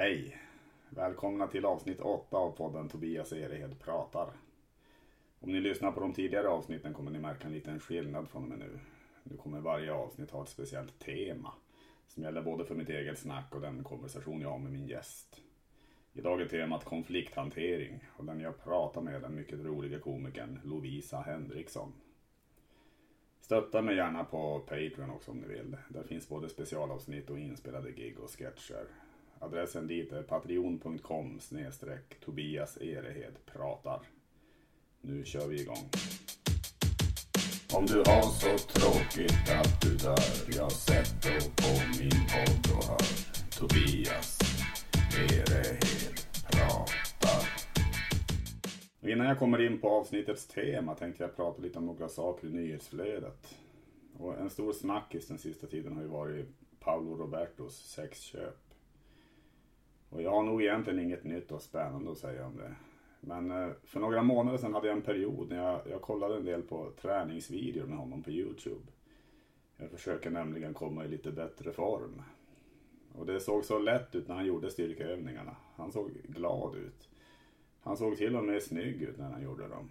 Hej! Välkomna till avsnitt 8 av podden Tobias Erehed pratar. Om ni lyssnar på de tidigare avsnitten kommer ni märka en liten skillnad från och med nu. Nu kommer varje avsnitt ha ett speciellt tema som gäller både för mitt eget snack och den konversation jag har med min gäst. Idag är temat konflikthantering och den jag pratar med är den mycket roliga komikern Lovisa Henriksson. Stötta mig gärna på Patreon också om ni vill. Där finns både specialavsnitt och inspelade gig och sketcher. Adressen dit är patreon.com snedstreck Tobias Erehed pratar. Nu kör vi igång. Om du har så tråkigt att du dör, jag sätter på min podd och hör Tobias Erehed pratar. Och innan jag kommer in på avsnittets tema tänkte jag prata lite om några saker i nyhetsflödet. Och en stor snackis den sista tiden har ju varit Paolo Robertos sexköp. Och jag har nog egentligen inget nytt och spännande att säga om det. Men eh, för några månader sedan hade jag en period när jag, jag kollade en del på träningsvideor med honom på Youtube. Jag försöker nämligen komma i lite bättre form. Och det såg så lätt ut när han gjorde styrkeövningarna. Han såg glad ut. Han såg till och med snygg ut när han gjorde dem.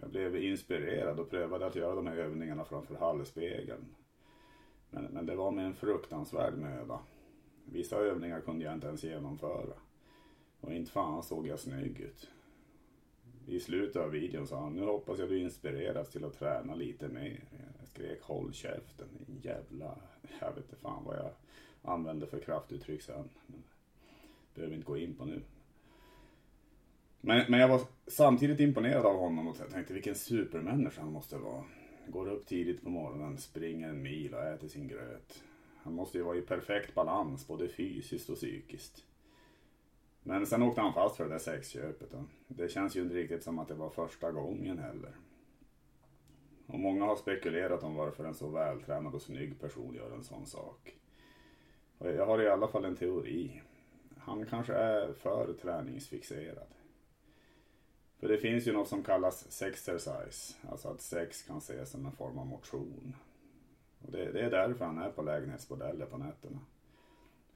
Jag blev inspirerad och prövade att göra de här övningarna framför hallspegeln. Men, men det var med en fruktansvärd möda. Vissa övningar kunde jag inte ens genomföra. Och inte fan såg jag snygg ut. I slutet av videon sa han, nu hoppas jag du inspireras till att träna lite mer. Jag skrek håll käften, jävla... Jag vet inte fan vad jag använde för kraftuttryck sen. Men behöver inte gå in på nu. Men, men jag var samtidigt imponerad av honom och tänkte vilken supermänniska han måste vara. Går upp tidigt på morgonen, springer en mil och äter sin gröt. Han måste ju vara i perfekt balans både fysiskt och psykiskt. Men sen åkte han fast för det där sexköpet. Och det känns ju inte riktigt som att det var första gången heller. Och många har spekulerat om varför en så vältränad och snygg person gör en sån sak. Och jag har i alla fall en teori. Han kanske är för träningsfixerad. För det finns ju något som kallas sexercise, alltså att sex kan ses som en form av motion. Det, det är därför han är på lägenhetsbordeller på nätterna.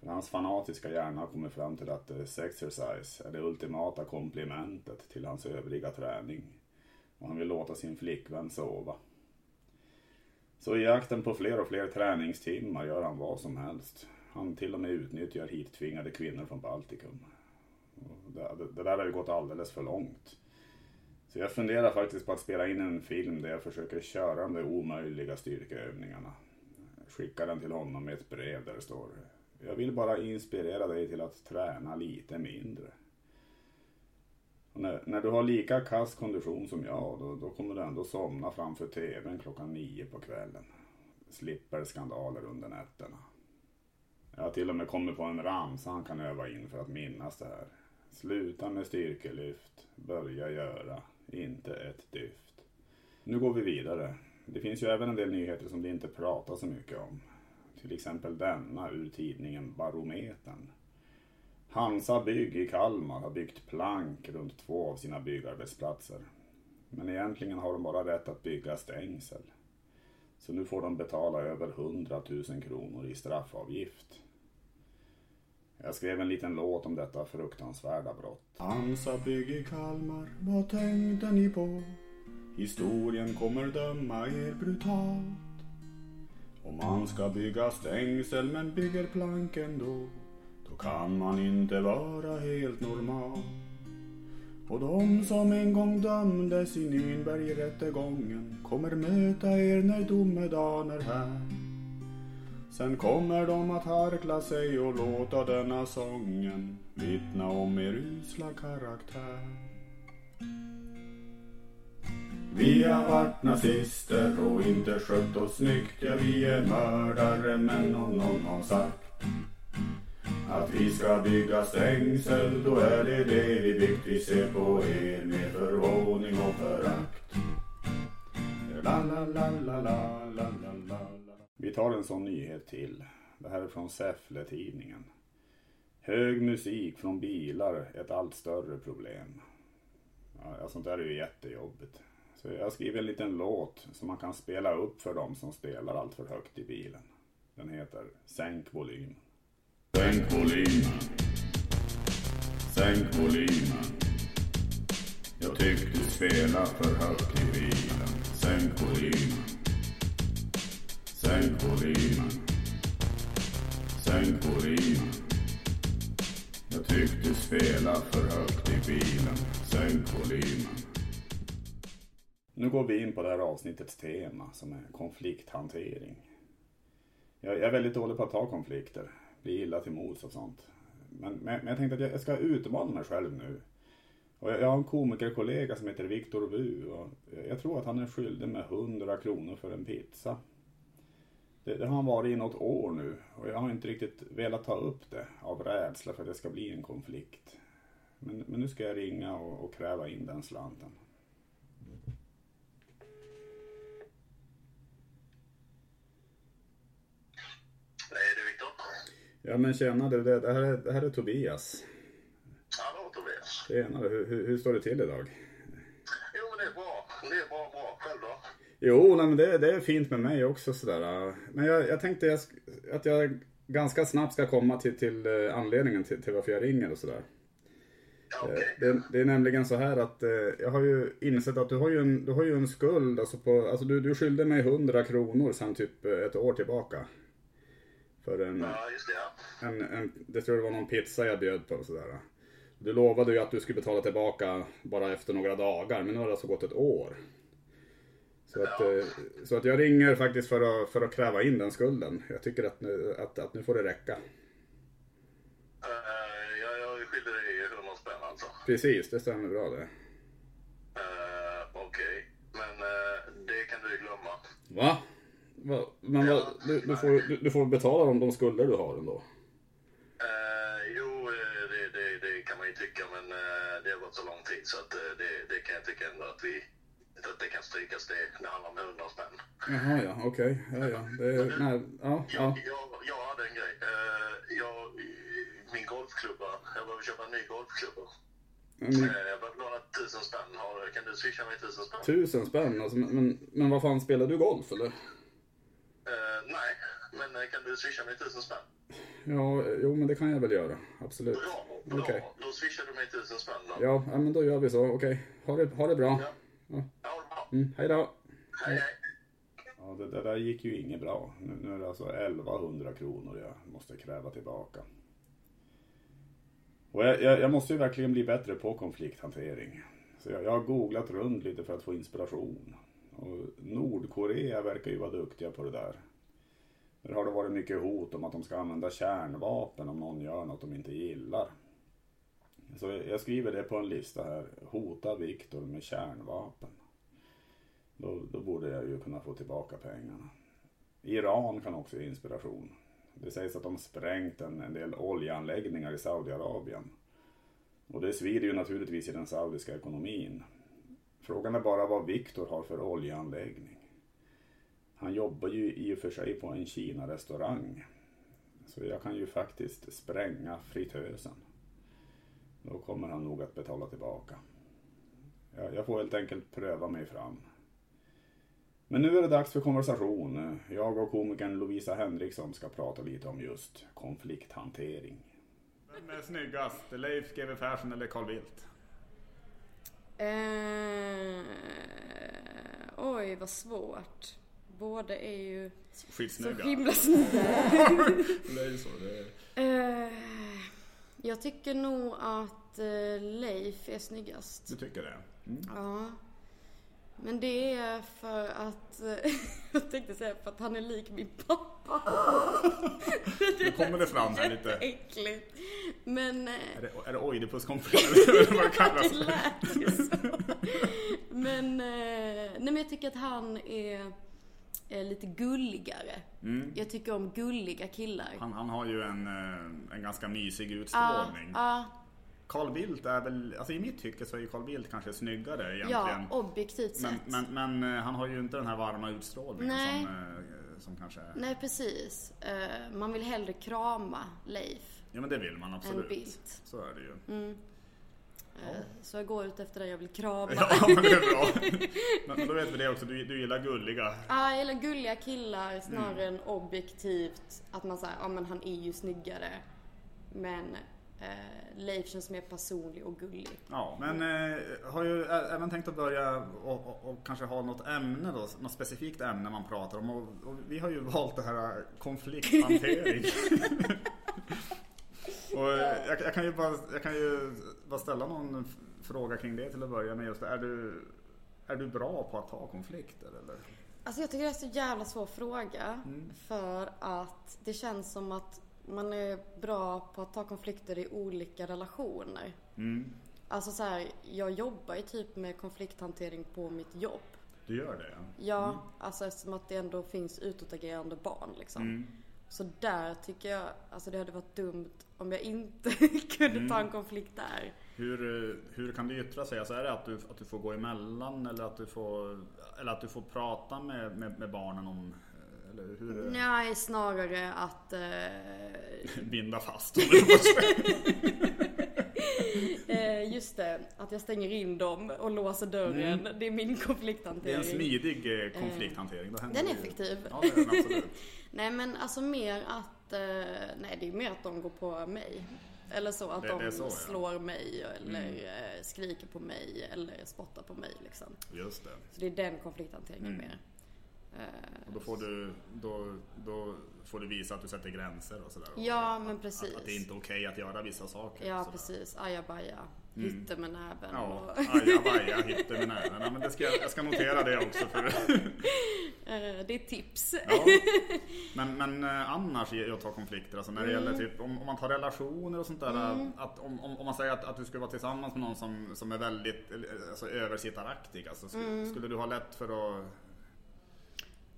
För hans fanatiska hjärna har kommit fram till att eh, sexercise är det ultimata komplementet till hans övriga träning. Och han vill låta sin flickvän sova. Så i jakten på fler och fler träningstimmar gör han vad som helst. Han till och med utnyttjar hittvingade kvinnor från Baltikum. Det, det, det där har ju gått alldeles för långt. Så jag funderar faktiskt på att spela in en film där jag försöker köra de där omöjliga styrkeövningarna. Skicka den till honom med ett brev där det står Jag vill bara inspirera dig till att träna lite mindre. När, när, du har lika kass kondition som jag då, då kommer du ändå somna framför tvn klockan nio på kvällen. Slipper skandaler under nätterna. Jag har till och med kommit på en ramsa han kan öva in för att minnas det här. Sluta med styrkelyft, börja göra inte ett dyft. Nu går vi vidare. Det finns ju även en del nyheter som det inte pratas så mycket om. Till exempel denna ur tidningen Barometern. Hansa Bygg i Kalmar har byggt plank runt två av sina byggarbetsplatser. Men egentligen har de bara rätt att bygga stängsel. Så nu får de betala över 100 000 kronor i straffavgift. Jag skrev en liten låt om detta fruktansvärda brott. Hansa bygg i Kalmar, vad tänkte ni på? Historien kommer döma er brutalt. Om man ska bygga stängsel men bygger plank ändå, då kan man inte vara helt normal. Och de som en gång dömdes i Nürnbergrättegången kommer möta er när domedagen är här. Sen kommer de att harkla sig och låta denna sången vittna om er usla karaktär. Vi har varit nazister och inte skött oss snyggt, ja vi är mördare men om någon har sagt att vi ska bygga stängsel, då är det det vi byggt. Vi ser på er med förvåning och förakt. La la la la la la la la vi tar en sån nyhet till. Det här är från Säffle-tidningen. Hög musik från bilar, ett allt större problem. Ja, sånt där är ju jättejobbigt. Så jag skriver en liten låt som man kan spela upp för dem som spelar allt för högt i bilen. Den heter Sänk volymen. Sänk volymen. Sänk volymen. Jag tyckte du spelade för högt i bilen. Sänk volymen. Sänk volymen. Sänk volymen. Jag tyckte du för högt i bilen. Sänk volymen. Nu går vi in på det här avsnittets tema som är konflikthantering. Jag är väldigt dålig på att ta konflikter, blir illa till mods och sånt. Men, men, men jag tänkte att jag ska utmana mig själv nu. Och jag, jag har en komikerkollega som heter Viktor Wu och jag tror att han är skyldig med 100 kronor för en pizza. Det, det har han varit i något år nu och jag har inte riktigt velat ta upp det av rädsla för att det ska bli en konflikt. Men, men nu ska jag ringa och, och kräva in den slanten. Nej, det är Viktor. Ja men tjena du, det, det, här, är, det här är Tobias. Hallå Tobias. Tjenare, hur, hur, hur står det till idag? Jo, men det är bra. Det är bra, bra. Själv då? Jo, nej, men det, det är fint med mig också sådär. Men jag, jag tänkte jag, att jag ganska snabbt ska komma till, till eh, anledningen till, till varför jag ringer och sådär. Eh. Det, det är nämligen så här att eh, jag har ju insett att du har ju en, du har ju en skuld. Alltså, på, alltså du, du skyllde mig 100 kronor sedan typ ett år tillbaka. För en, Ja, just det. Ja. en, en, det tror jag var någon pizza jag bjöd på och sådär. Du lovade ju att du skulle betala tillbaka bara efter några dagar, men nu har det alltså gått ett år. Så att, eh, så att jag ringer faktiskt för att, för att kräva in den skulden. Jag tycker att nu, att, att nu får det räcka. Eh, jag, jag skyller dig 100 spänn alltså. Precis, det stämmer bra det. Uh, Okej. Men eh, det kan du glömma. Va? Va? Men Ja. du, du, får, du, du får betala om de skulder du har ändå. Eh, jo, eh, det, det, det kan man ju tycka, men eh, det har gått så lång tid så att eh, det, det kan jag tycka ändå att vi det kan strykas. Det, det handlar om 100 spänn. Jaha, ja, okej. Ja, ja. Det, nej, ja, ja. Jag, jag, jag hade en grej. Eh, jag, min golfklubba, jag behöver köpa en ny golfklubba. Eh, Jag behöver låna tusen spänn. Kan du swisha mig tusen spänn? tusen spänn, alltså, men, men, vad fan, spelar du golf eller? Eh, nej, men kan du swisha mig tusen spänn? Ja, jo men det kan jag väl göra. Absolut. Bra, bra. Okej. Då swishar du mig tusen spänn då. Ja, men då gör vi så. Okej. Ha, det, ha det bra. Ja. Ja. Bra. Mm, hej då. Hej, hej. Ja, det, det där gick ju inget bra. Nu, nu är det alltså 1100 kronor jag måste kräva tillbaka. Och jag, jag, jag måste ju verkligen bli bättre på konflikthantering. Så jag, jag har googlat runt lite för att få inspiration. Och Nordkorea verkar ju vara duktiga på det där. Där har det varit mycket hot om att de ska använda kärnvapen om någon gör något de inte gillar. Så jag skriver det på en lista här. Hota Viktor med kärnvapen. Då, då borde jag ju kunna få tillbaka pengarna. Iran kan också ge inspiration. Det sägs att de sprängt en, en del oljeanläggningar i Saudiarabien. Och det svider ju naturligtvis i den saudiska ekonomin. Frågan är bara vad Viktor har för oljeanläggning. Han jobbar ju i och för sig på en Kina-restaurang. Så jag kan ju faktiskt spränga fritösen. Då kommer han nog att betala tillbaka. Jag, jag får helt enkelt pröva mig fram. Men nu är det dags för konversation. Jag och komikern Lovisa Henriksson ska prata lite om just konflikthantering. Vem är snyggast? Leif GW Persson eller Carl Bildt? Eh, oj, vad svårt. Båda är ju så Skitsnygga. himla snygga. Ju så. Det är... Eh, jag tycker nog att eh, Leif är snyggast. Du tycker det? Mm. Ja. Men det är för att, eh, jag tänkte säga för att han är lik min pappa. Nu kommer det fram här lite. Äckligt. Men eh, Är det, är det Oidipuskonflikt? eller vad det kallas? det lät ju så. Men, nej men jag tycker att han är lite gulligare. Mm. Jag tycker om gulliga killar. Han, han har ju en, eh, en ganska mysig utstrålning. ja, Carl Bildt är väl, alltså i mitt tycke så är ju Carl Bildt kanske snyggare egentligen. ja, objektivt men, sett. men, men eh, han har ju inte den här varma utstrålningen Nej. som, eh, som kanske. Nej, precis. Eh, man vill hellre krama Leif. Ja men det vill man absolut. Bildt. Så är det ju. Eh, Så jag går ut efter den jag vill krama. Ja men det är bra. Men, då vet vi det också, du, du gillar gulliga. Ja, jag gillar gulliga killar snarare Mm. än objektivt att man säger, ja men han är ju snyggare. Men eh, Leif känns mer personlig och gullig. Ja, men eh, har ju även tänkt att börja och, och, och kanske ha något ämne då, något specifikt ämne man pratar om. Och, och vi har ju valt det här eh, konflikthantering. och jag, jag, kan ju bara, jag kan ju bara ställa någon fråga kring det till att börja med. Just är, du, är du bra på att ta konflikter eller? Alltså jag tycker det är så jävla svår fråga. Mm. För att det känns som att man är bra på att ta konflikter i olika relationer. Mm, Alltså så här, jag jobbar ju typ med konflikthantering på mitt jobb. du gör det? Ja. Ja, alltså eftersom att det ändå finns utåtagerande barn liksom. Mm. Så där tycker jag, alltså det hade varit dumt om jag inte kunde ta en konflikt där. Hur, eh, hur kan det yttra sig? Alltså är det att du, att du får gå emellan eller att du får, eller att du får prata med, med, med barnen om eh, eller hur, Nej, snarare att... Eh, binda fast dem? eller vad säger eh, just det, att jag stänger in dem och låser dörren. Det är min Mm. Det är konflikthantering. en smidig eh, konflikthantering. Då händer Den är effektiv. Ja, det är den absolut. Nej men alltså mer att, eh, nej det är mer att de går på mig. Eller så att Det- de det så, ja. Mm. slår mig eller eh, skriker på mig eller spottar på mig liksom. Just det. Så det är den konflikthanteringen mer. Eh, Och då får du, då, då får du visa att du sätter gränser och sådär. Och Ja men att, precis. att det är inte är okej att göra vissa saker. Ja precis, ajabaja. Hytte med näven. Ja, Och, ajabaja, hitte med näven. Ja, men det ska, jag- ska notera det också. För, eh, det är tips. Ja. Men, men eh, annars i att ta konflikter, alltså när det gäller typ, om, om man tar relationer och sånt där. Att om, om, om man säger att, att du skulle vara tillsammans med någon som, som är väldigt alltså, översittaraktig. Alltså, skulle, skulle du ha lätt för att...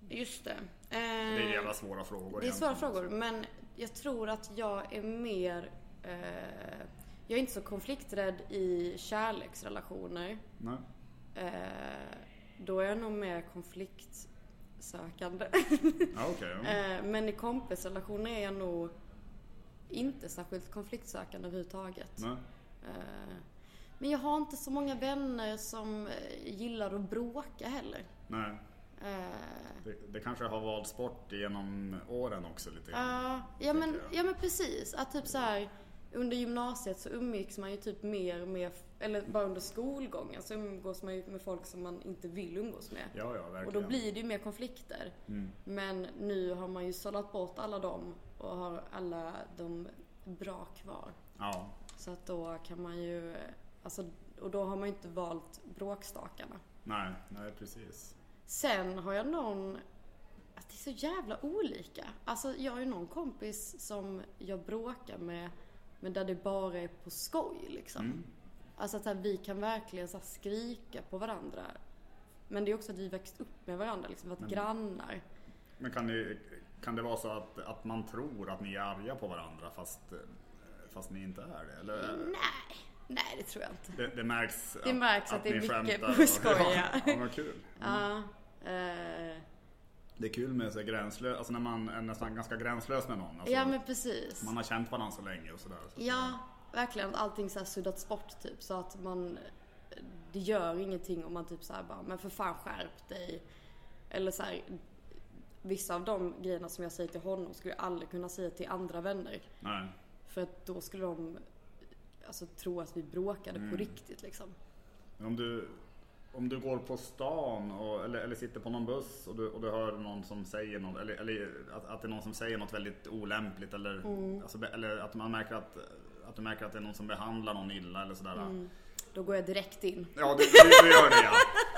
Just det. Det är Eh, jävla svåra frågor. Det är svåra frågor, men jag tror att jag är mer... Eh, jag är inte så konflikträdd i kärleksrelationer. Nej. Eh, då är jag nog mer konfliktsökande. Ja, okej. ja. eh, men i kompisrelationer är jag nog inte särskilt konfliktsökande överhuvudtaget. Nej. Eh, men jag har inte så många vänner som eh, gillar att bråka heller. Nej. Eh, Det, det kanske har valts bort genom åren också lite grann. Ja, ja, men, ja men precis. Att typ så här under gymnasiet så umgicks man ju typ mer med, eller bara under skolgången så umgås man ju med folk som man inte vill umgås med. Ja, ja, verkligen. Och då blir det ju mer konflikter. Mm. Men nu har man ju sållat bort alla dem och har alla de bra kvar. Ja, Så att då kan man ju, alltså, och då har man ju inte valt bråkstakarna. nej, nej precis. Sen har jag någon, att det är så jävla olika. Alltså jag har ju någon kompis som jag bråkar med, men där det bara är på skoj liksom. Mm. Alltså att här, vi kan verkligen så här, skrika på varandra. Men det är också att vi växt upp med varandra, liksom varit grannar. Men kan det, kan det vara så att, att man tror att ni är arga på varandra fast, eh, fast ni inte är det? Eller? Nej, nej det tror jag inte. Det, det märks, Det märks att det är mycket på och- skoj, Ja, ja. ja, vad kul. Ja, eh, Det är kul med så gränslös, alltså när man är nästan ganska gränslös med någon. Alltså, ja men precis. Man har känt varandra så länge och sådär. Så Ja, verkligen. Att allting så här suddats bort typ. Så att man... Det gör ingenting om man typ så här bara, men för fan skärp dig. Eller så här, Vissa av de grejerna som jag säger till honom skulle jag aldrig kunna säga till andra vänner. Nej. För att då skulle de alltså, tro att vi bråkade Mm. på riktigt liksom. Men om du, om du går på stan och, eller, eller sitter på någon buss och du, och du hör någon som säger något, eller, eller att, att det är någon som säger något väldigt olämpligt eller, Mm. alltså, eller att man märker att, att du märker att det är någon som behandlar någon illa eller sådär. Mm. Då går jag direkt in. Ja, det, det, det gör det ja.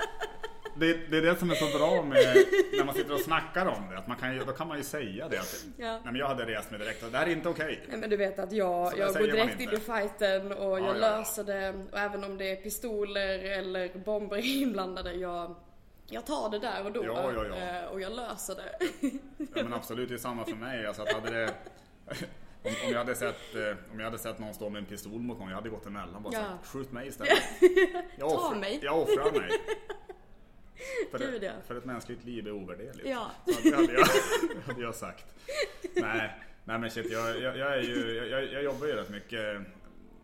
Det, det är det som är så bra med när man sitter och snackar om det. Att man kan, ju- då kan man ju säga det. Att, Ja. Nej, men jag hade rest mig direkt. Det här är inte okej. Nej men du vet att jag, Så jag går direkt in i fighten och jag ja, ja. löser det. Och även om det är pistoler eller bomber inblandade, jag, jag tar det där och då. Ja, ja, ja. eh, Och jag löser det. Ja, men absolut, det är samma för mig. Alltså, att hade det, om, om, jag hade sett, eh, om jag hade sett någon stå med en pistol mot någon, jag hade gått emellan och bara Ja. sagt skjut mig istället. Jag Ta offrar, mig. Jag offrar mig. För, Gud, ja. för ett mänskligt liv är ovärderligt. Ja. Det hade jag, hade jag sagt. Nej, nej men shit, jag, jag, jag, är ju, jag, jag jobbar ju rätt mycket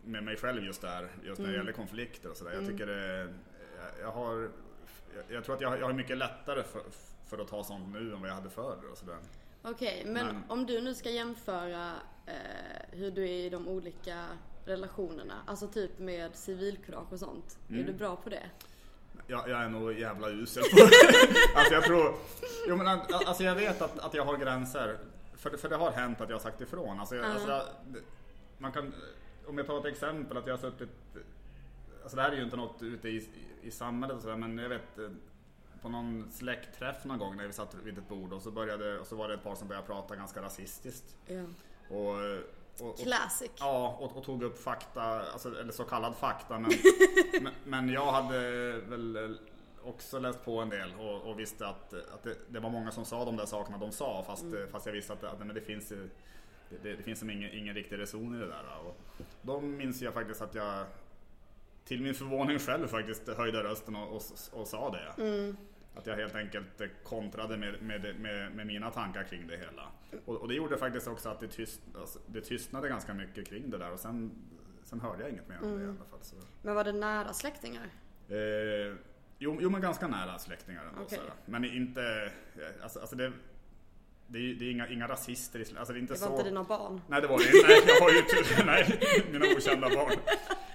med mig själv just där, just när det Mm. gäller konflikter och sådär. Jag tycker det, jag, har, jag, tror att jag, har- jag har mycket lättare för, för att ta sånt nu än vad jag hade förr och sådär. Okej, men Men- om du nu ska jämföra eh, hur du är i de olika relationerna? Alltså typ med civilkurage och sånt. Är Mm. du bra på det? Jag, jag är nog jävla usel på Alltså jag tror... Jo men alltså jag vet att, att jag har gränser. För, för det har hänt att jag har sagt ifrån. Alltså, jag, alltså jag, man kan, om jag tar ett exempel att jag har suttit... Alltså det här är ju inte något ute i, i samhället och sådär men jag vet eh, på någon släktträff någon gång när vi satt vid ett bord och så, började, och så var det ett par som började prata ganska rasistiskt. Ja. Och, och, och, Classic. Ja, och, och tog upp fakta, alltså, eller så kallad fakta. Men, men, men jag hade väl också läst på en del och, och visste att, att det, det var många som sa de där sakerna de sa fast, eh, fast jag visste att, att men det finns det, det, det finns som ingen, ingen riktig reson i det där. Och då minns jag faktiskt att jag till min förvåning själv faktiskt höjde rösten och, och, och sa det. Att jag helt enkelt kontrade med, med, med, med mina tankar kring det hela. Och, och det gjorde faktiskt också att det, tyst, alltså, det tystnade ganska mycket kring det där och sen, sen hörde jag inget mer om det i alla fall. Så. Men var det nära släktingar? Eh, jo, jo, men ganska nära släktingar ändå. Sådär. Men inte, eh, alltså, alltså det, det, är, det är inga, inga rasister i alltså det är inte Det var så. inte dina barn? Nej det var det inte. Nej, jag har ju tur, nej, mina okända barn.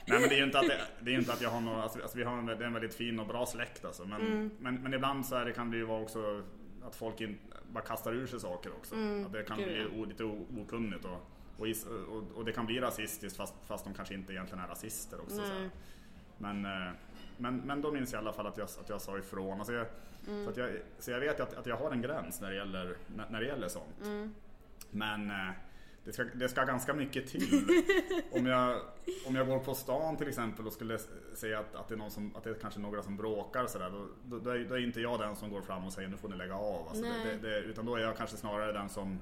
Nej men det är ju inte att, det, det är inte att jag har några, alltså, alltså vi har en, en väldigt fin och bra släkt alltså. Men, Mm. men, men ibland så det, kan det ju vara också att folk in, bara kastar ur sig saker också. Att det kan Mm. gud, bli o, lite okunnigt och, och, och, och det kan bli rasistiskt fast, fast de kanske inte egentligen är rasister också. Nej. Men, eh, men, men då minns jag i alla fall att jag, att jag sa ifrån. Alltså jag, Mm. så, att jag, så jag vet att, att jag har en gräns när det gäller, när, när det gäller sånt. Mm. Men eh, det ska, det ska ganska mycket till. om, jag, om jag går på stan till exempel och skulle s- säga att, att, det, är någon som, att det är kanske några som bråkar sådär, då, då, då, då är inte jag den som går fram och säger nu får ni lägga av. Alltså det, det, utan då är jag kanske snarare den som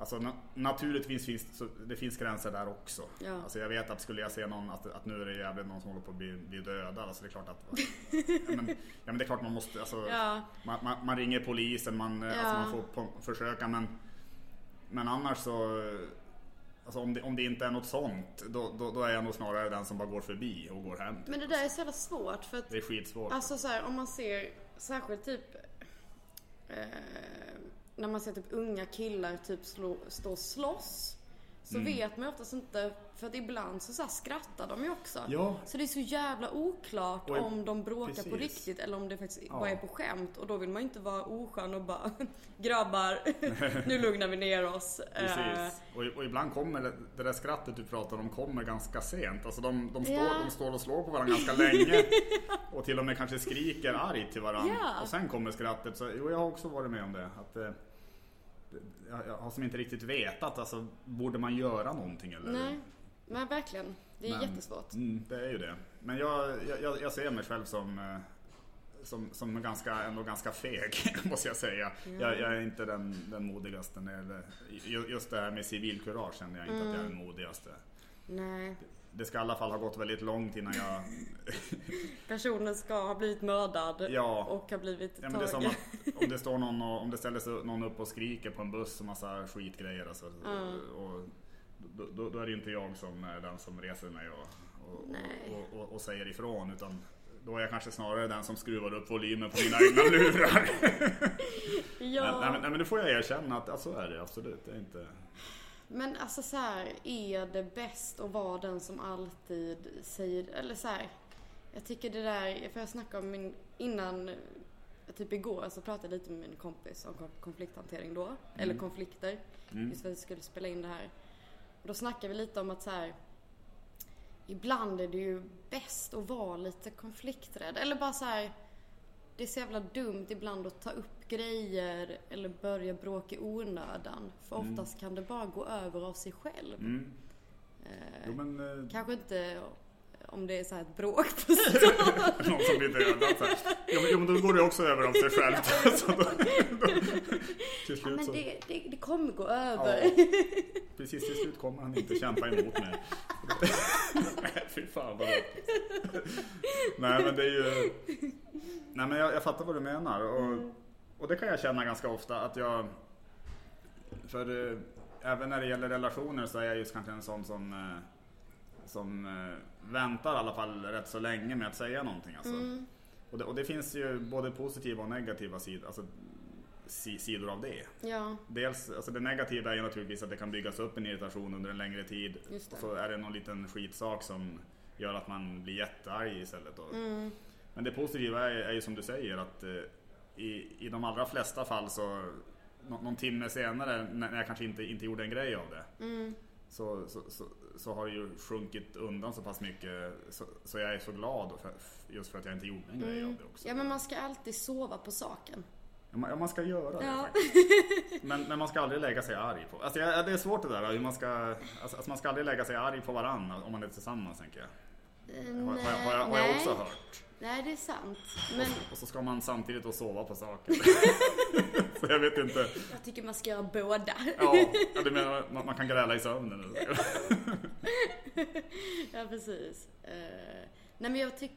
Alltså na, naturligtvis finns så, det finns gränser där också. Ja. Alltså jag vet att skulle jag se någon att, att nu är det jävligt någon som håller på att bli, bli dödad. Alltså det är klart att men, ja, men det är klart man måste alltså, Ja. man, man, man ringer polisen, man, Ja. alltså man får på, försöka men Men annars så Alltså om det, om det inte är något sånt då, då, då är jag nog snarare den som bara går förbi och går hem. typ. Men det där är så jävla svårt för att Det är skitsvårt. Alltså så här, om man ser särskilt typ eh, när man ser typ unga killar typ slå, stå och slåss. Så Mm. vet man ju oftast inte, för att ibland så, så skrattar de ju också. Ja. Så det är så jävla oklart i- om de bråkar på precis. riktigt eller om det faktiskt Ja. bara är på skämt. Och då vill man ju inte vara oskön och bara grabbar, nu lugnar vi ner oss. Precis. Och, och ibland kommer det, det där skrattet du pratar om kommer ganska sent. Alltså de, de, står, Ja. de står och slår på varandra ganska länge. Och till och med kanske skriker argt till varandra. Och sen kommer skrattet. Så, jo, jag har också varit med om det. Att, eh, jag, har som inte riktigt vetat. Alltså, borde man göra någonting eller? Nej, men verkligen. Det är Men- jättesvårt. Mm, det är ju det. Men jag, jag, jag ser mig själv som, eh, som, som ganska, ändå ganska feg, måste jag säga. Jag, jag är inte den, den modigaste. När det just det här med civilkurage känner jag inte att jag är den modigaste. Nej. Det ska i alla fall ha gått väldigt långt innan jag... Personen ska ha blivit mördad Ja. och ha blivit Ja, men det är som tagen. att om det står någon och, om det ställer sig någon upp och skriker på en buss och massa skitgrejer alltså, och då, då, då är det inte jag som är den som reser mig och, och, och säger ifrån utan då är jag kanske snarare den som skruvar upp volymen på mina egna lurar. Ja. Men, nej, men, nej men det får jag erkänna att ja, så är det absolut. Det är inte... Men alltså så här, är det bäst att vara den som alltid säger, eller så här, jag tycker det där, för jag snackade om min, innan, typ igår så pratade jag lite med min kompis om kon- konflikthantering då, eller konflikter, just för att vi skulle spela in det här. Och då snackade vi lite om att så här, ibland är det ju bäst att vara lite konflikträdd, eller bara så här, det är så jävla dumt ibland att ta upp grejer eller börja bråka i onödan. För oftast kan det bara gå över av sig själv. Mm. Eh, Jo men eh, Kanske inte om det är så här ett bråk på stan. någon som blir dödad. Jo, men- jo men då går det också över av sig själv. så då, då, till ja, slut men så... det, det, det kommer gå över. Ja, precis till slut kommer han inte kämpa emot mig. Nej, fy fan vad Nej men det är ju... Nej men jag, jag fattar vad du menar och, och det kan jag känna ganska ofta att jag... För eh, även när det gäller relationer så är jag just kanske en sån som eh, som eh, väntar i alla fall rätt så länge med att säga någonting. Alltså. Och, det, och det finns ju både positiva och negativa sidor. Alltså, si, sidor av det. Ja, Dels, alltså det negativa är ju naturligtvis att det kan byggas upp en irritation under en längre tid. Och så är det någon liten skitsak som gör att man blir jättearg istället. Då. Mm. Men det positiva är, är ju som du säger att eh, i, i de allra flesta fall så nå, någon timme senare när när jag kanske inte, inte gjorde en grej av det. Mm. Så, så, så, så har det ju sjunkit undan så pass mycket så, så jag är så glad för, just för att jag inte gjorde en grej av det också. Mm. ja men man ska alltid sova på saken. Ja, man, ska göra det Ja. faktiskt. Men, men man ska aldrig lägga sig arg på. Alltså, jag- det är svårt det där hur man ska... Alltså, alltså, man ska aldrig lägga sig arg på varann om man är tillsammans tänker jag. Eh, Har, har, nej, jag- har, jag, har jag nej. också hört. Nej, det är sant. Men Och så ska man samtidigt då sova på saker. så jag vet inte. jag tycker man ska göra båda. Ja, ja, du menar man, man kan gräla i sömnen? Ja, precis. Eh, nej men jag tycker...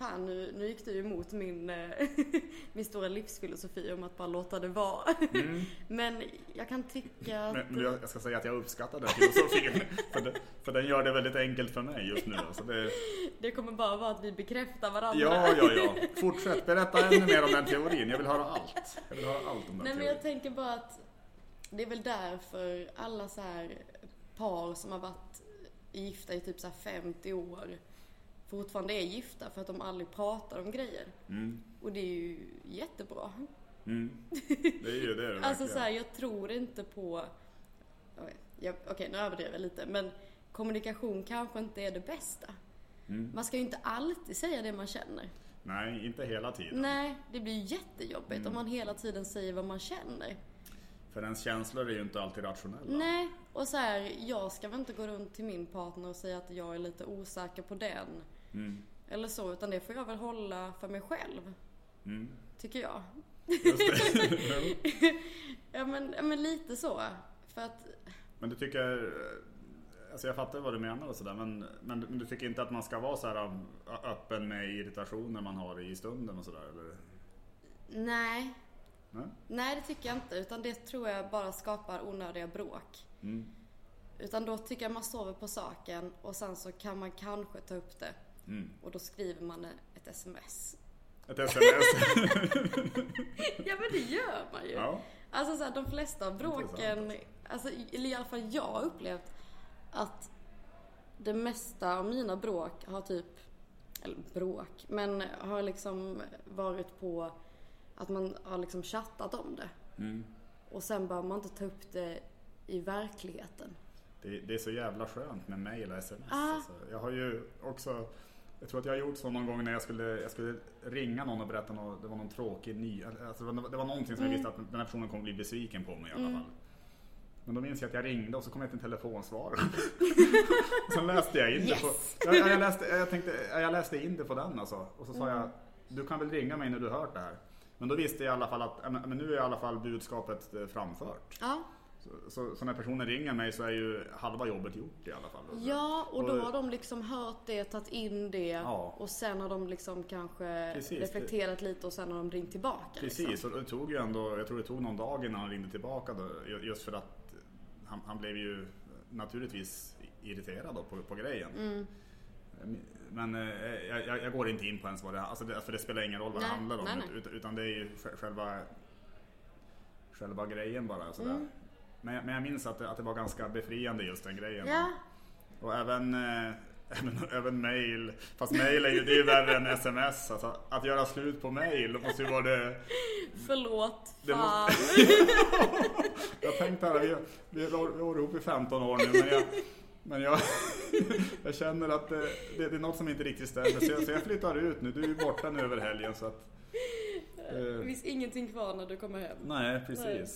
Fan, nu, nu gick du emot min, eh, min stora livsfilosofi om att bara låta det vara. Men jag kan tycka att... Men, men jag ska säga att jag uppskattar den filosofin. För, det, för den gör det väldigt enkelt för mig just nu. Så det, Det kommer bara vara att vi bekräftar varandra. ja, ja, ja. Fortsätt, berätta ännu mer om den teorin. Jag vill höra allt. Jag vill höra allt om den Nej men teorin. jag tänker bara att det är väl därför alla så här par som har varit gifta i typ så här 50 år fortfarande är gifta för att de aldrig pratar om grejer. Mm, Och det är ju jättebra. mm. Det är ju det Alltså så här, jag tror inte på... Okej, Okej, nu överdriver jag lite. Men kommunikation kanske inte är det bästa. Mm. Man ska ju inte alltid säga det man känner. Nej, inte hela tiden. Nej, det blir jättejobbigt Mm. om man hela tiden säger vad man känner. För ens känslor är ju inte alltid rationella. Nej, och så här, jag ska väl inte gå runt till min partner och säga att jag är lite osäker på den. Mm, Eller så, utan det får jag väl hålla för mig själv. mm. Tycker jag. Just det. Ja men, ja, men lite så. För att, Men du tycker... Alltså jag fattar vad du menar och sådär men, men, men du tycker inte att man ska vara så här um, öppen med irritationer man har i stunden och sådär eller? nej. Nej? Nej, det tycker jag inte. Utan det tror jag bara skapar onödiga bråk. Mm. Utan då tycker jag man sover på saken och sen så kan man kanske ta upp det. Mm. Och då skriver man ett sms. Ett sms? Ja men det gör man ju. ja. Alltså så här, de flesta av bråken, Intressant. alltså, eller i alla fall jag har upplevt att det mesta av mina bråk har typ, eller bråk, men har liksom varit på att man har liksom chattat om det. Mm. Och sen behöver man inte ta upp det i verkligheten. Det, det är så jävla skönt med mail och sms. Ah. Alltså. Jag har ju också jag tror att jag har gjort så någon gång när jag skulle, jag skulle ringa någon och berätta något, det var någon tråkig ny, alltså det, var, någonting som jag visste att den här personen kommer bli besviken på mig i alla fall. Men då minns jag att jag ringde och så kom jag till en telefonsvarare. Sen läste jag in det på, Yes. ja, ja, jag, läste, jag, tänkte, ja, jag läste in det på den alltså. Och så sa jag, du kan väl ringa mig när du hört det här. Men då visste jag i alla fall att, men nu är i alla fall budskapet eh, framfört. Ja, Så, så, så när personen ringer mig så är ju halva jobbet gjort i alla fall. ja och då har de liksom hört det, tagit in det Ja. och sen har de liksom kanske Precis, reflekterat lite och sen har de ringt tillbaka. Precis, Liksom. och det tog ju ändå, jag tror det tog någon dag innan han ringde tillbaka då, ju- just för att han, han blev ju naturligtvis irriterad då på, på grejen. Mm. Men eh, jag, jag, går inte in på ens vad det alltså det, för det spelar ingen roll vad det Nej, handlar om. nej, nej. Ut, utan det är ju sj- själva, själva grejen bara. Sådär. Mm. Men, jag- men jag minns att det, att det var ganska befriande just den grejen. Ja, Och även, eh, även, även mail. Fast mail är ju, det är ju värre än sms. Alltså, att göra slut på mail måste ju vara det förlåt. Det Fan. Jag tänkte här, vi, vi, vi har ihop i 15 år nu men jag, men jag, jag känner att det, det, det är något som inte riktigt stämmer så jag, så jag flyttar ut nu. Du är ju borta nu över helgen så att... Det Eh, finns ingenting kvar när du kommer hem. nej, precis. Nej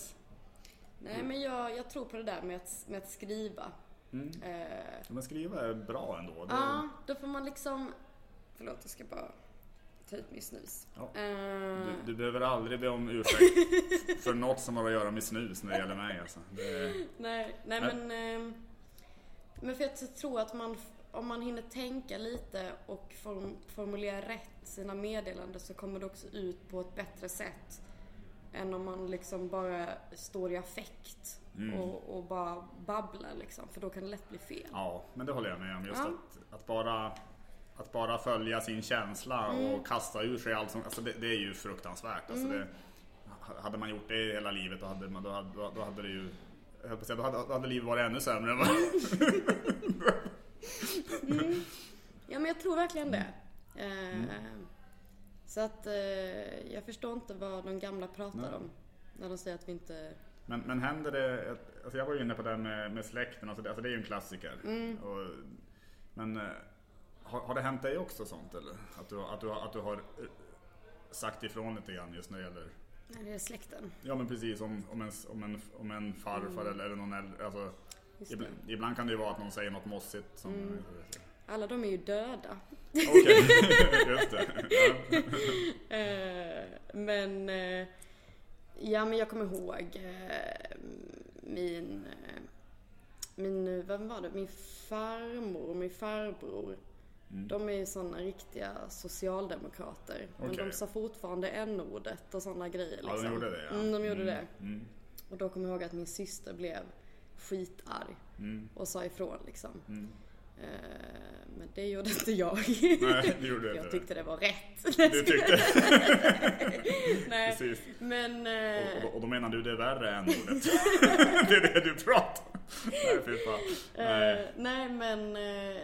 men jag, jag tror på det där med att, med att skriva. Mm. Eh, Men skriva är bra ändå. Det, Ja, då får man liksom... Förlåt, jag ska bara ta ut min snus. Ja. Eh, du, du behöver aldrig be om ursäkt för något som har att göra med snus när det gäller mig. Alltså. Det, nej, nej Nej. men... Eh, men för jag tror att man, om man hinner tänka lite och form, formulera rätt sina meddelanden så kommer det också ut på ett bättre sätt. Än om man liksom bara står i affekt Mm. och, och bara babblar liksom. För då kan det lätt bli fel. ja, men det håller jag med om. Just Ja. att, att bara att bara följa sin känsla Mm. och kasta ur sig allt som, alltså det, det är ju fruktansvärt. Alltså det, hade man gjort det hela livet då hade, man, då hade, då hade det ju jag höll på att säga, då hade, då hade livet varit ännu sämre än vad... Ja men jag tror verkligen det. Eh, Så att eh, jag förstår inte vad de gamla pratar Nej. om. När de säger att vi inte... Men, men händer det, alltså jag var ju inne på det här med, med släkten, alltså det, alltså det är ju en klassiker. Och, men eh, har, har det hänt dig också sånt eller? Att du, att du, att du har eh, sagt ifrån lite grann just när det gäller Nej, det är släkten. Ja men precis om, om, en, om, en, om en farfar eller, eller någon äldre. Alltså, ibland, ibland kan det ju vara att någon säger något mossigt. Som, Alla de är ju döda. Okej, just det. Ja. Eh, men... eh, ja, men jag kommer ihåg eh, min... min, vem var det? Min farmor och min farbror. Mm. De är ju såna riktiga socialdemokrater. Men Okej. de sa fortfarande n-ordet och såna grejer. Ja, Liksom. de gjorde det ja. Mm, de gjorde det. Mm. Och då kommer jag ihåg att min syster blev skitarg Mm. och sa ifrån liksom. Eh, men det gjorde inte jag. Nej, det gjorde jag inte. tyckte det var rätt. Du tyckte? Nej, Precis. men... Och, eh, och, då, och då menar du det är värre än ordet? det är det du pratar? Nej, fy fan. Eh, Nej. nej men, eh,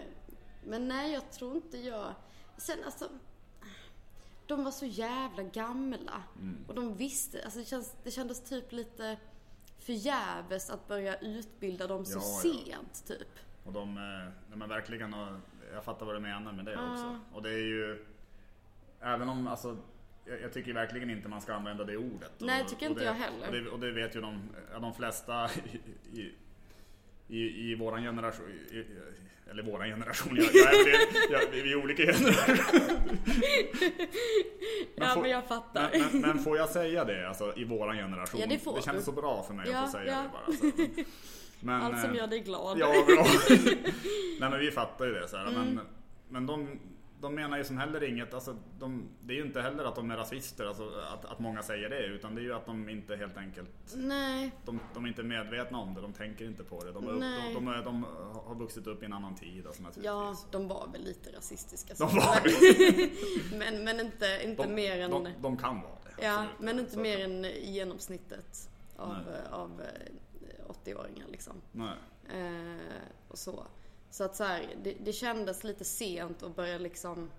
men nej jag tror inte jag. Sen alltså, de var så jävla gamla. Mm. Och de visste, alltså det, känns, det kändes typ lite förgäves att börja utbilda dem så Ja, ja. sent typ. Och de, eh, men verkligen, och jag fattar vad du menar med det Ja. också. Och det är ju, även om, alltså, jag, tycker verkligen inte man ska använda det ordet. Nej, tycker och inte det, jag heller. Och det, och det vet ju de, de flesta i, i, i, i våran generation, i, eller våran generation, jag, jag är, jag, vi är olika generationer. ja får- men jag fattar. Men, men, men får jag säga det, alltså i våran generation? Ja, det får kändes du. så bra för mig Ja, att få säga ja. det bara. Så. Men, Allt som eh, gör dig glad. Ja, bra. Nej men vi fattar ju det så här, Mm. men, men de, de menar ju som heller inget, alltså, de, det är ju inte heller att de är rasister, alltså, att, att många säger det, utan det är ju att de inte helt enkelt, Nej, de, de är inte medvetna om det, de tänker inte på det. De, Nej. de, de, är, de har vuxit upp i en annan tid alltså, ja de var väl lite rasistiska. De var men, men inte, inte de, mer än... de, de kan vara det. Ja, absolut. men inte Så mer än genomsnittet av, Nej. eh, av eh, 80-åringar liksom. Nej. Eh, och så. Så att så här, det, det kändes lite sent att börja liksom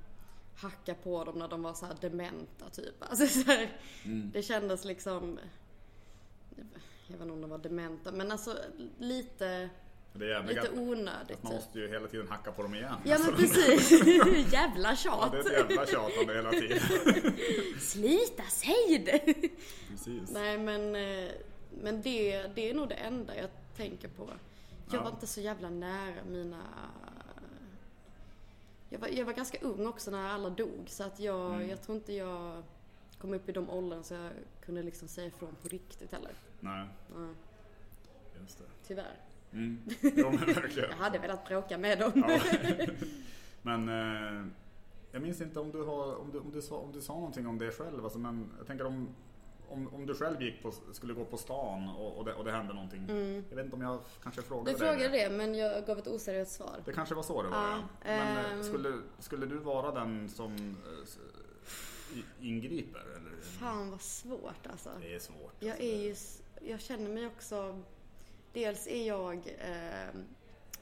hacka på dem när de var så här dementa typ. Alltså så här, Mm. Det kändes liksom... Jag vet inte om de var dementa, men alltså lite, Det är lite att onödigt man typ. måste ju hela tiden hacka på dem igen. Ja Alltså, men precis. Jävla ja, tjat. det är ett jävla tjatande hela tiden. Sluta, säg det! Precis. Nej men, eh, men det, det är nog det enda jag tänker på. Jag Ja. var inte så jävla nära mina... Jag var, jag var ganska ung också när alla dog så att jag, Mm. jag tror inte jag kom upp i de åldern så jag kunde liksom säga ifrån på riktigt heller. Nej, Ja, just det. tyvärr. Mm. Jo men verkligen. Jag hade velat bråka med dem. Ja. Men eh, jag minns inte om du, har, om, du, om, du sa, om du sa någonting om det själv. Alltså, men jag tänker om, om, om du själv gick på, skulle gå på stan och, och, det, och det hände någonting. Jag vet inte om jag kanske frågade Mm. Du dig frågade det men jag gav ett oseriöst svar. Det kanske var så det var Ja, ja. Men ehm. skulle, skulle du vara den som eh, ingriper? Eller? Fan vad svårt alltså. Det är svårt. Jag alltså. är ju, jag känner mig också, dels är jag eh,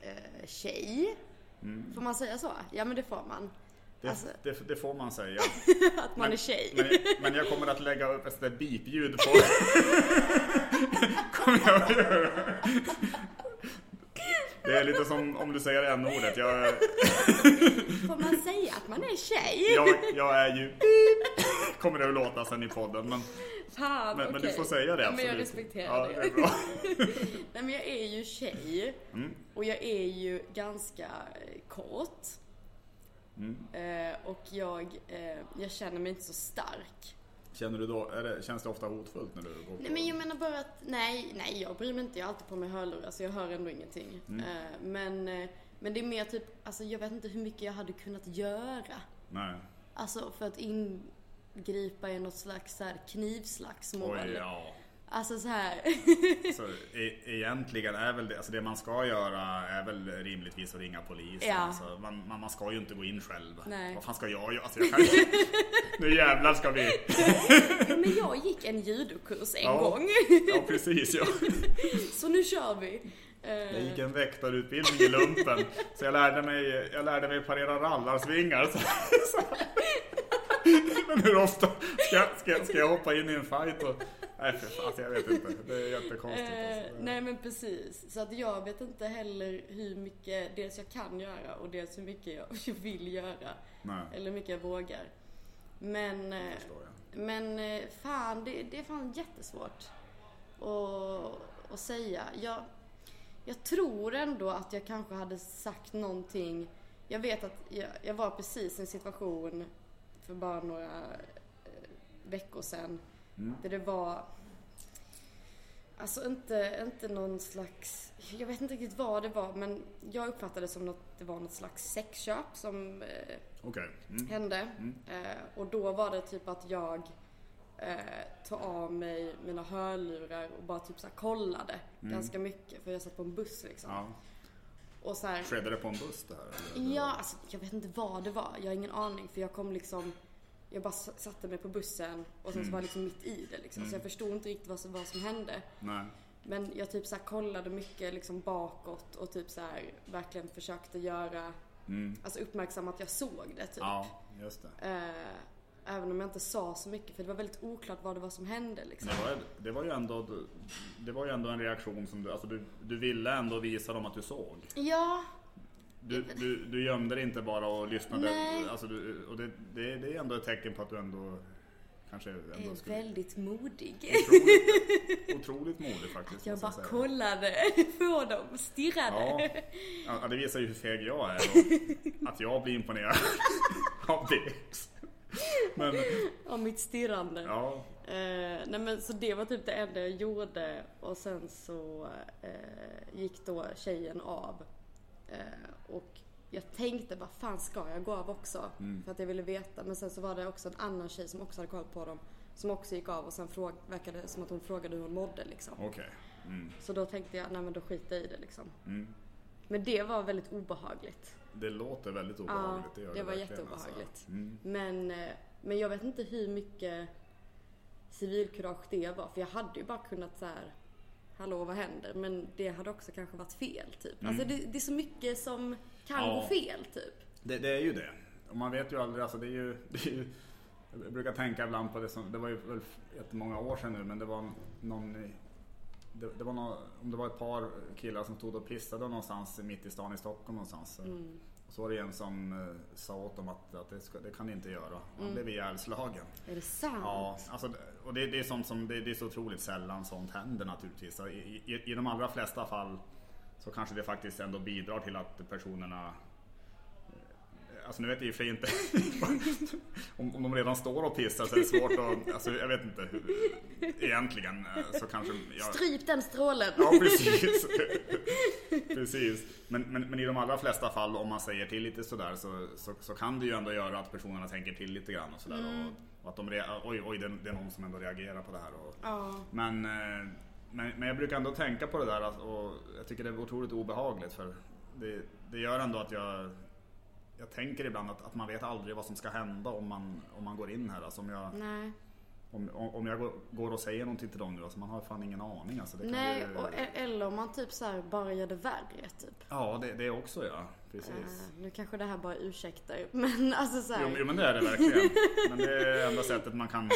eh, tjej. Mm. Får man säga så? Ja men det får man. Det, alltså- det, det får man säga. Att man är tjej. Men, men jag kommer att lägga upp ett sånt där beep-ljud på... kommer jag att göra. Det är lite som om du säger n-ordet. Jag, Får man säga att man är tjej? jag, jag är ju... Kommer det att låta sen i podden. Men, Fan, men, men du får säga det ja, men jag respekterar ja, det. det. Nej men jag är ju tjej. Mm. Och jag är ju ganska kort. Mm. Eh, och jag, eh, jag känner mig inte så stark. Känner du då, det, känns det ofta hotfullt när du går på... Nej men jag menar bara att, nej, nej jag bryr mig inte. Jag har alltid på mig hörlurar så jag hör ändå ingenting. Mm. Eh, men, eh, men det är mer typ, alltså jag vet inte hur mycket jag hade kunnat göra. Nej. Alltså för att ingripa i något slags så här knivslagsmål. Oj, ja. Alltså så här. Så e egentligen är väl det, alltså det man ska göra är väl rimligtvis att ringa polisen. Ja. Alltså man, man, man ska ju inte gå in själv. Nej. Vad fan ska jag göra? Alltså jag kan... nu jävlar ska vi... Men jag gick en judokurs en Ja. gång. Ja precis ja. Så nu kör vi. Eh, Jag gick en väktarutbildning i lumpen. Så jag lärde mig, jag lärde mig parera rallarsvingar. Så, så. Men hur ofta ska, ska, ska jag hoppa in i en fight och... Nej för fan, jag vet inte. Det är jättekonstigt Eh, alltså. nej men precis. Så att jag vet inte heller hur mycket dels jag kan göra och dels hur mycket jag vill göra. Nej, Eller hur mycket jag vågar. Men, eh, jag. men eh, fan, det, det är fan jättesvårt att, att säga. Jag, jag tror ändå att jag kanske hade sagt någonting. Jag vet att jag, jag var precis i en situation för bara några eh, veckor sedan. Mm. Där det var Alltså inte, inte någon slags, jag vet inte riktigt vad det var men jag uppfattade det som att det var något slags sexköp som eh, Okej. Mm. hände. Mm. Eh, och då var det typ att jag eh, tog av mig mina hörlurar och bara typ så kollade Mm. ganska mycket för jag satt på en buss liksom. Ja. Och så här, Skedde det på en buss det här? eller? Ja, alltså, jag vet inte vad det var. Jag har ingen aning för jag kom liksom jag bara satte mig på bussen och sen så var jag liksom mitt i det liksom. Så jag förstod inte riktigt vad som, vad som hände. Nej. Men jag typ så kollade mycket liksom bakåt och typ så här verkligen försökte göra, Mm. alltså uppmärksamma att jag såg det typ. Ja, just det. Eh, även om jag inte sa så mycket för det var väldigt oklart vad det var som hände liksom. Det var, det var ju ändå Det var ju ändå en reaktion som du, alltså du, du ville ändå visa dem att du såg. Ja, Du, du, du gömde dig inte bara och lyssnade. Nej. Alltså du, och det, det, det är ändå ett tecken på att du ändå kanske jag ändå är skulle... väldigt modig. Otroligt, otroligt modig faktiskt. Jag måste bara kollade på dem, stirrade. Ja. ja, det visar ju hur feg jag är och att jag blir imponerad av det. Men Av mitt stirrande. ja, Eh, nej men så det var typ det enda jag gjorde och sen så eh, gick då tjejen av. Eh, och jag tänkte vad fan ska jag gå av också? Mm. För att jag ville veta. Men sen så var det också en annan tjej som också hade koll på dem. Som också gick av och sen fråg, verkade det som att hon frågade hur hon mådde liksom. okej. Mm, Så då tänkte jag, nej men då skiter jag i det liksom. mm. Men det var väldigt obehagligt. Det låter väldigt Ja, obehagligt. gör det var jätteobehagligt. Alltså. Mm. Men, eh, men jag vet inte hur mycket civilkurage det var. För jag hade ju bara kunnat så här. Hallå vad händer? Men det hade också kanske varit fel typ. Alltså det, det är så mycket som kan Mm. Ja. gå fel typ. Det, det är ju det. Och man vet ju aldrig, alltså det är ju, det är ju jag brukar tänka ibland på det som, det var ju väl jättemånga år sedan nu men det var någon i- det, det var någon, om det var ett par killar som stod och pissade någonstans mitt i stan i Stockholm någonstans. Mm. Och så var det en som eh, sa åt dem att, att det, ska, det kan ni inte göra. Han Mm. blev ihjälslagen. Är det sant? Ja, alltså, och det, det är sånt som, det, det är så otroligt sällan sånt händer naturligtvis. I, i, I de allra flesta fall så kanske det faktiskt ändå bidrar till att personerna eh, Alltså nu vet jag i och för sig inte om, om de redan står och pissar så är det svårt att, alltså jag vet inte hur, egentligen eh, så kanske jag, Stryp den strålen! Ja precis. precis. Men, men, men i de allra flesta fall om man säger till lite sådär så, så, så kan det ju ändå göra att personerna tänker till lite grann och sådär. Och, och att de rea- oj, oj det, det är någon som ändå reagerar på det här. Och, Ja. men, eh, men, men jag brukar ändå tänka på det där och jag tycker det är otroligt obehagligt för det, det gör ändå att jag jag tänker ibland att, att man vet aldrig vad som ska hända om man, om man går in här. Alltså om jag, Nej. Om, om jag går- går och säger någonting till dem nu, alltså man har fan ingen aning. Alltså det kan Nej, ju- och, e- eller om man typ så här bara gör det värre typ. Ja, det, det också ja. Precis. Eh, nu kanske det här bara ursäktar men alltså så här, Jo, jo men det är det verkligen. Men det är enda sättet man kan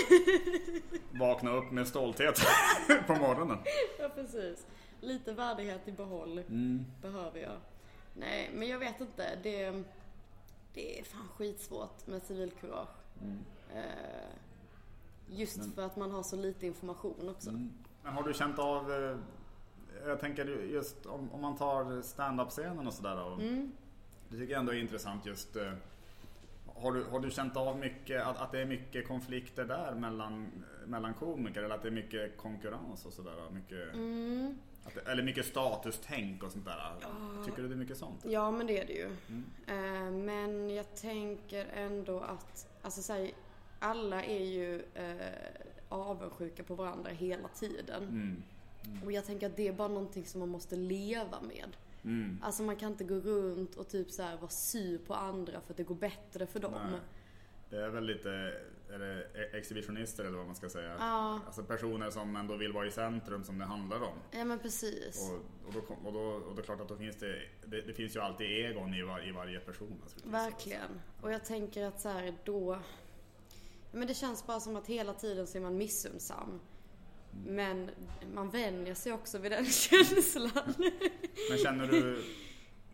vakna upp med stolthet på morgonen. Ja precis. Lite värdighet i behåll Mm. behöver jag. Nej, men jag vet inte. Det, det är fan skitsvårt med civilkurage. Mm. Eh, just för att man har så lite information också. Men har du känt av, eh, jag tänker just om, om man tar stand-up-scenen och sådär. Mm. Det tycker jag ändå är intressant just. eh, Har du, har du känt av mycket, att, att det är mycket konflikter där mellan, mellan komiker? Eller att det är mycket konkurrens och sådär? Mycket, Mm. att, det- eller mycket statustänk och sånt där? Tycker du det är mycket sånt? Ja, men det är det ju. Mm. Eh, men jag tänker ändå att, alltså så här, alla är ju eh, avundsjuka på varandra hela tiden. Mm. Och jag tänker att det är bara någonting som man måste leva med. Mm. Alltså man kan inte gå runt och typ så här vara sur på andra för att det går bättre för dem. Nej. Det är väl lite är det e- exhibitionister eller vad man ska säga. Ja. Alltså personer som ändå vill vara i centrum som det handlar om. Ja men precis. Och, och, då, och, då, och det är klart att då finns det, det, det finns ju alltid egon i, var, i varje person. naturligtvis. Verkligen. Och jag tänker att så här då... Men det känns bara som att hela tiden så är man missundsam. Men man vänjer sig också vid den känslan. Men känner du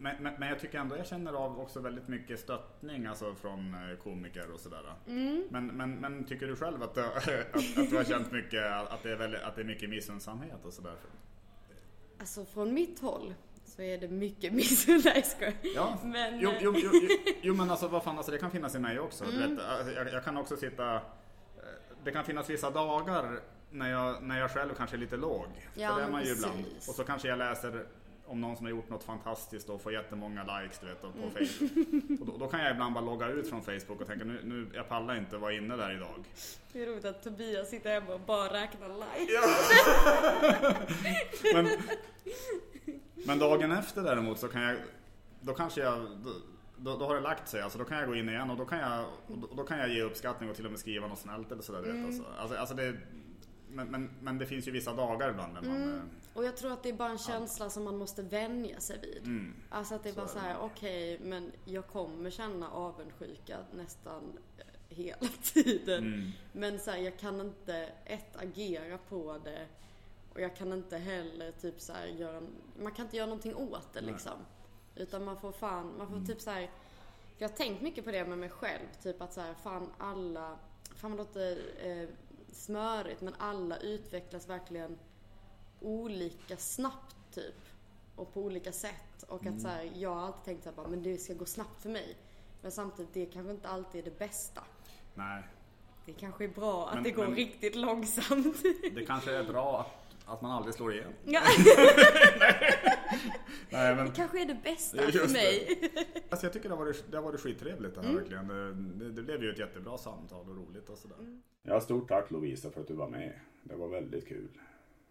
men, men, men jag tycker ändå jag känner av också väldigt mycket stöttning alltså från eh, komiker och sådär. Mm. Men, men, men tycker du själv att, du- att, att du har känt mycket att det är, väldigt, att det är mycket missunnsamhet och sådär? Alltså från mitt håll så är det mycket missunn. Nej jag. Ja, Men, jo, eh, jo, jo, jo, jo men alltså vad fan, alltså, det kan finnas i mig också. Mm. vet, alltså, jag, jag kan också sitta... eh, Det kan finnas vissa dagar när jag, när jag själv kanske är lite låg. Ja, För det är man ju ibland. Och så kanske jag läser om någon som har gjort något fantastiskt och får jättemånga likes du vet, på Mm. Facebook. Och då, då kan jag ibland bara logga ut från Facebook och tänka nu, nu jag pallar inte vara inne där idag. Det är roligt att Tobias sitter hemma och bara räknar likes. Ja. men, men dagen efter däremot så kan jag, då kanske jag, då, då, då har det lagt sig. Alltså då kan jag gå in igen och då kan jag, då, då kan jag ge uppskattning och till och med skriva något snällt eller sådär. Vet, alltså. Alltså, alltså det, men, men, men det finns ju vissa dagar ibland när man... eh, Och jag tror att det är bara en känsla som man måste vänja sig vid. Mm. Alltså att det är bara Så så är här, det. okej, men jag kommer känna avundsjuka nästan eh, hela tiden. Mm. Men så här, jag kan inte, ett, agera på det. Och jag kan inte heller typ så här, göra, man kan inte göra någonting åt det Nej. liksom. Utan man får fan, man får Mm. typ så här. För jag har tänkt mycket på det med mig själv. Typ att så här, fan alla, fan vad låter eh, smörigt men alla utvecklas verkligen olika snabbt typ. Och på olika sätt. Och Mm. att så här, jag har alltid tänkt bara, men det ska gå snabbt för mig. Men samtidigt, det kanske inte alltid är det bästa. Nej, Det kanske är bra att Men- det går men- riktigt långsamt. det kanske är bra att, att man aldrig slår igen. Ja, Nej, men... Det kanske är det bästa för mig. Det. Alltså, jag tycker det har varit, det har varit skittrevligt det här mm. verkligen. Det, det, blev ju ett jättebra samtal och roligt och sådär. Mm. Ja, stort tack Lovisa för att du var med. Det var väldigt kul.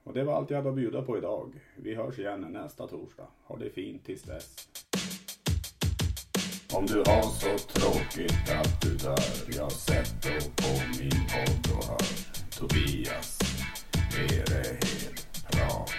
Och det var allt jag hade att bjuda på idag. Vi hörs igen nästa torsdag. Ha det fint tills dess. Om du har så tråkigt att du dör Jag sätter på min podd och hör Tobias Erehed prat